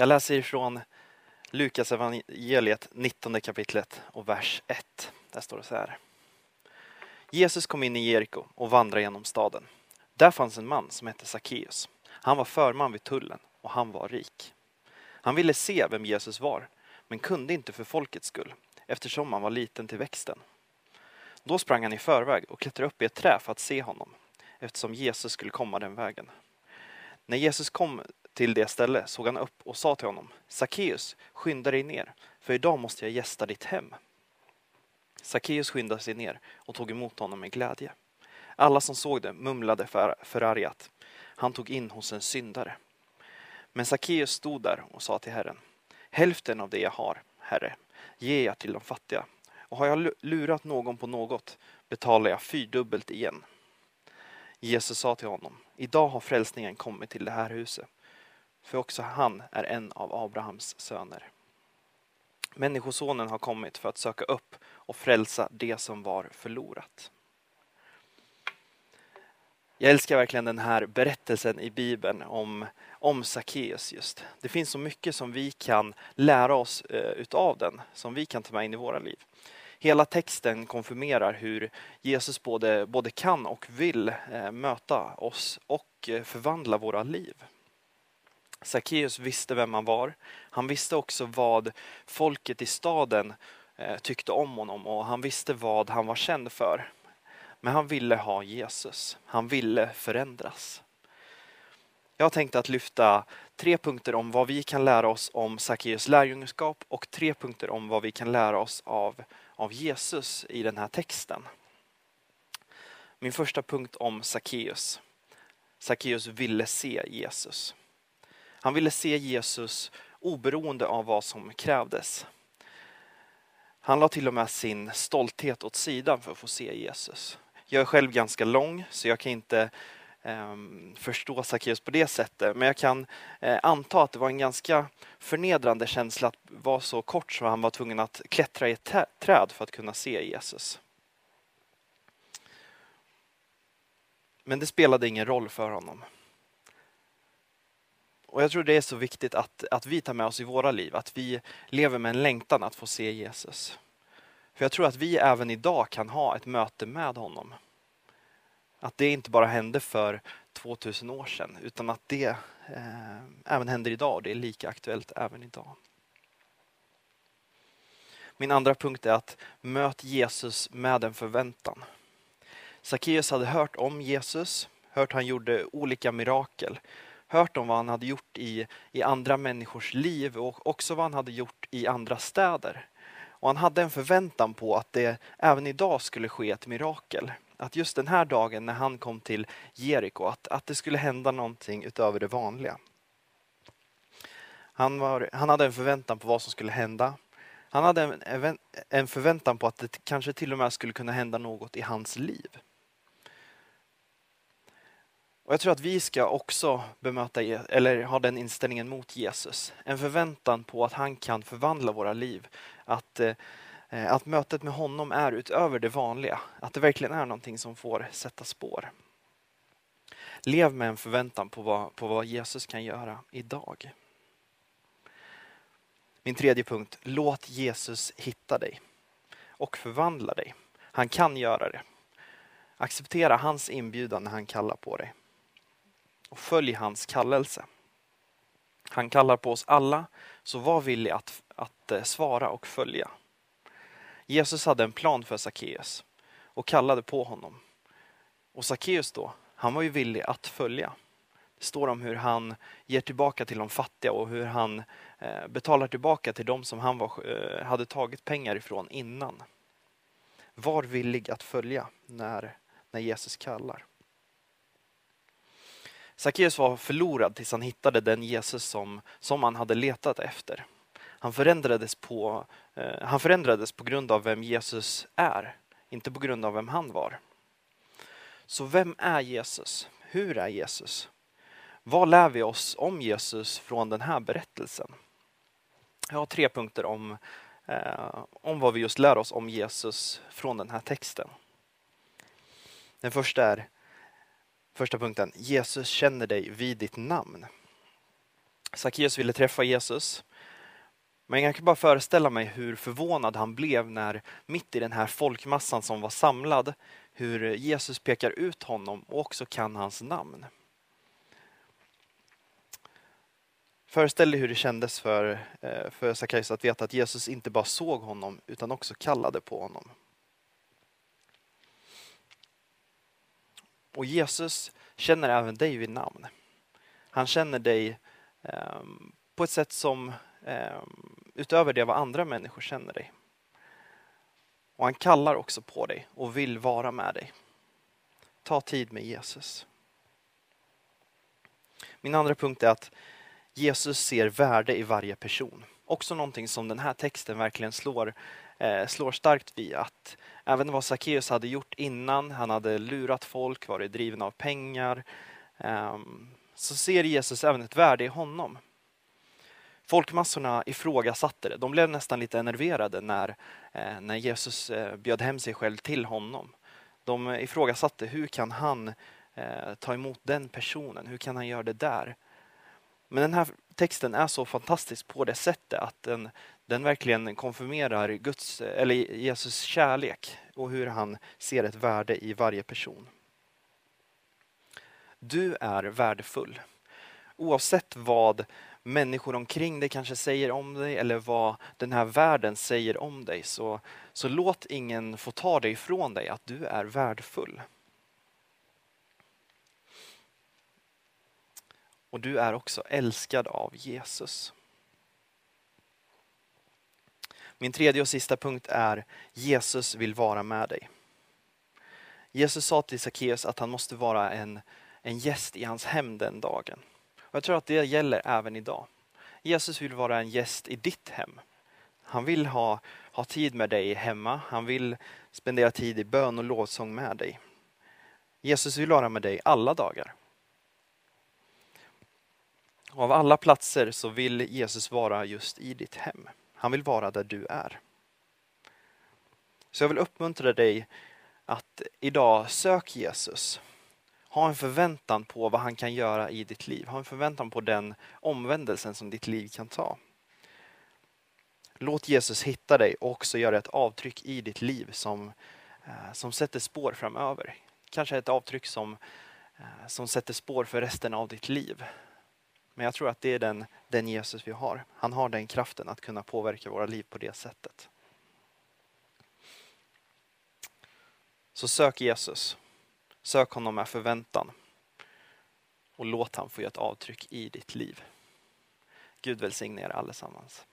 Jag läser ifrån Lukas evangeliet 19 kapitlet och vers 1. Där står det så här. Jesus kom in i Jeriko och vandrade genom staden. Där fanns en man som hette Sackeus. Han var förman vid tullen och han var rik. Han ville se vem Jesus var, men kunde inte för folkets skull, eftersom han var liten till växten. Då sprang han i förväg och klättrade upp i ett träd för att se honom, eftersom Jesus skulle komma den vägen. När Jesus kom till det ställe såg han upp och sa till honom, Sackeus, skynda dig ner, för idag måste jag gästa ditt hem. Sackeus skyndade sig ner och tog emot honom med glädje. Alla som såg det mumlade för, förargat. Han tog in hos en syndare. Men Sackeus stod där och sa till Herren, hälften av det jag har, Herre, ger jag till de fattiga. Och har jag lurat någon på något betalar jag fyrdubbelt igen. Jesus sa till honom, idag har frälsningen kommit till det här huset, för också han är en av Abrahams söner. Människosonen har kommit för att söka upp och frälsa det som var förlorat. Jag älskar verkligen den här berättelsen i Bibeln om, om Sackeus just. Det finns så mycket som vi kan lära oss eh, utav den, som vi kan ta med in i våra liv. Hela texten konfirmerar hur Jesus både, både kan och vill eh, möta oss och eh, förvandla våra liv. Sackeus visste vem han var. Han visste också vad folket i staden eh, tyckte om honom och han visste vad han var känd för. Men han ville ha Jesus. Han ville förändras. Jag tänkte att lyfta tre punkter om vad vi kan lära oss om Sackeus lärjungskap och tre punkter om vad vi kan lära oss av, av Jesus i den här texten. Min första punkt om Sackeus. Sackeus ville se Jesus. Han ville se Jesus oberoende av vad som krävdes. Han la till och med sin stolthet åt sidan för att få se Jesus. Jag är själv ganska lång så jag kan inte eh, förstå Sackeus på det sättet. Men jag kan eh, anta att det var en ganska förnedrande känsla att vara så kort så han var tvungen att klättra i ett träd för att kunna se Jesus. Men det spelade ingen roll för honom. Och jag tror det är så viktigt att, att vi tar med oss i våra liv, att vi lever med en längtan att få se Jesus. För jag tror att vi även idag kan ha ett möte med honom. Att det inte bara hände för 2000 år sedan utan att det eh, även händer idag och det är lika aktuellt även idag. Min andra punkt är att möt Jesus med en förväntan. Sackeus hade hört om Jesus, hört han gjorde olika mirakel, hört om vad han hade gjort i, i andra människors liv och också vad han hade gjort i andra städer. Och han hade en förväntan på att det även idag skulle ske ett mirakel. Att just den här dagen när han kom till Jeriko, att, att det skulle hända någonting utöver det vanliga. Han, var, han hade en förväntan på vad som skulle hända. Han hade en, en förväntan på att det kanske till och med skulle kunna hända något i hans liv. Och Jag tror att vi ska också bemöta, eller ha den inställningen mot Jesus. En förväntan på att han kan förvandla våra liv. Att, eh, att mötet med honom är utöver det vanliga. Att det verkligen är någonting som får sätta spår. Lev med en förväntan på vad, på vad Jesus kan göra idag. Min tredje punkt, låt Jesus hitta dig och förvandla dig. Han kan göra det. Acceptera hans inbjudan när han kallar på dig och följ hans kallelse. Han kallar på oss alla, så var villig att, att eh, svara och följa. Jesus hade en plan för Sackeus och kallade på honom. Och Sackeus då, han var ju villig att följa. Det står om hur han ger tillbaka till de fattiga och hur han eh, betalar tillbaka till de som han var, eh, hade tagit pengar ifrån innan. Var villig att följa när, när Jesus kallar. Sackeus var förlorad tills han hittade den Jesus som, som han hade letat efter. Han förändrades, på, eh, han förändrades på grund av vem Jesus är, inte på grund av vem han var. Så vem är Jesus? Hur är Jesus? Vad lär vi oss om Jesus från den här berättelsen? Jag har tre punkter om, eh, om vad vi just lär oss om Jesus från den här texten. Den första är Första punkten, Jesus känner dig vid ditt namn. Sackeus ville träffa Jesus. Men jag kan bara föreställa mig hur förvånad han blev när mitt i den här folkmassan som var samlad, hur Jesus pekar ut honom och också kan hans namn. Föreställ dig hur det kändes för, eh, för Sackeus att veta att Jesus inte bara såg honom utan också kallade på honom. Och Jesus känner även dig vid namn. Han känner dig eh, på ett sätt som eh, utöver det vad andra människor känner dig. Och han kallar också på dig och vill vara med dig. Ta tid med Jesus. Min andra punkt är att Jesus ser värde i varje person. Också någonting som den här texten verkligen slår, eh, slår starkt vid. Att även vad Sackeus hade gjort innan, han hade lurat folk, varit driven av pengar, eh, så ser Jesus även ett värde i honom. Folkmassorna ifrågasatte det. De blev nästan lite enerverade när, eh, när Jesus eh, bjöd hem sig själv till honom. De ifrågasatte hur kan han eh, ta emot den personen? Hur kan han göra det där? Men den här texten är så fantastisk på det sättet att den, den verkligen konfirmerar Guds, eller Jesus kärlek och hur han ser ett värde i varje person. Du är värdefull. Oavsett vad människor omkring dig kanske säger om dig eller vad den här världen säger om dig så, så låt ingen få ta dig ifrån dig att du är värdefull. Och du är också älskad av Jesus. Min tredje och sista punkt är Jesus vill vara med dig. Jesus sa till Sackeus att han måste vara en, en gäst i hans hem den dagen. Och jag tror att det gäller även idag. Jesus vill vara en gäst i ditt hem. Han vill ha, ha tid med dig hemma. Han vill spendera tid i bön och lovsång med dig. Jesus vill vara med dig alla dagar. Och av alla platser så vill Jesus vara just i ditt hem. Han vill vara där du är. Så jag vill uppmuntra dig att idag sök Jesus. Ha en förväntan på vad han kan göra i ditt liv. Ha en förväntan på den omvändelsen som ditt liv kan ta. Låt Jesus hitta dig och också göra ett avtryck i ditt liv som, eh, som sätter spår framöver. Kanske ett avtryck som, eh, som sätter spår för resten av ditt liv. Men jag tror att det är den, den Jesus vi har. Han har den kraften att kunna påverka våra liv på det sättet. Så sök Jesus. Sök honom med förväntan. Och låt han få göra ett avtryck i ditt liv. Gud välsigne er allesammans.